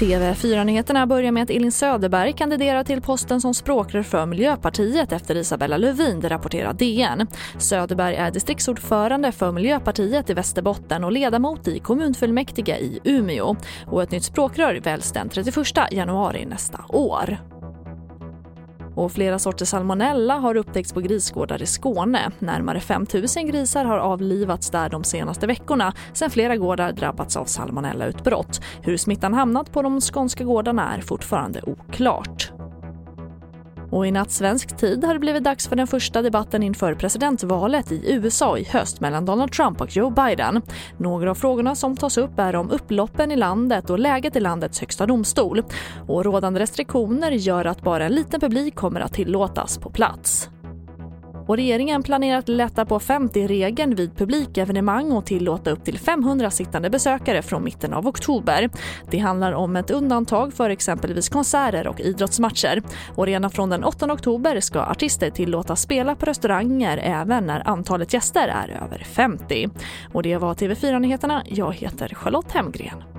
TV4-nyheterna börjar med att Elin Söderberg kandiderar till posten som språkrör för Miljöpartiet efter Isabella Lövin, det rapporterar DN. Söderberg är distriktsordförande för Miljöpartiet i Västerbotten och ledamot i kommunfullmäktige i Umeå. Och ett nytt språkrör väljs den 31 januari nästa år. Och flera sorter salmonella har upptäckts på grisgårdar i Skåne. Närmare 5 000 grisar har avlivats där de senaste veckorna sen flera gårdar drabbats av salmonellautbrott. Hur smittan hamnat på de skånska gårdarna är fortfarande oklart. Och i natt svensk tid har det blivit dags för den första debatten inför presidentvalet i USA i höst mellan Donald Trump och Joe Biden. Några av frågorna som tas upp är om upploppen i landet och läget i landets högsta domstol. Och rådande restriktioner gör att bara en liten publik kommer att tillåtas på plats. Och regeringen planerar att lätta på 50-regeln vid publikevenemang och tillåta upp till 500 sittande besökare från mitten av oktober. Det handlar om ett undantag för exempelvis konserter och idrottsmatcher. Och redan från den 8 oktober ska artister tillåtas spela på restauranger även när antalet gäster är över 50. Och det var TV4-nyheterna. Jag heter Charlotte Hemgren.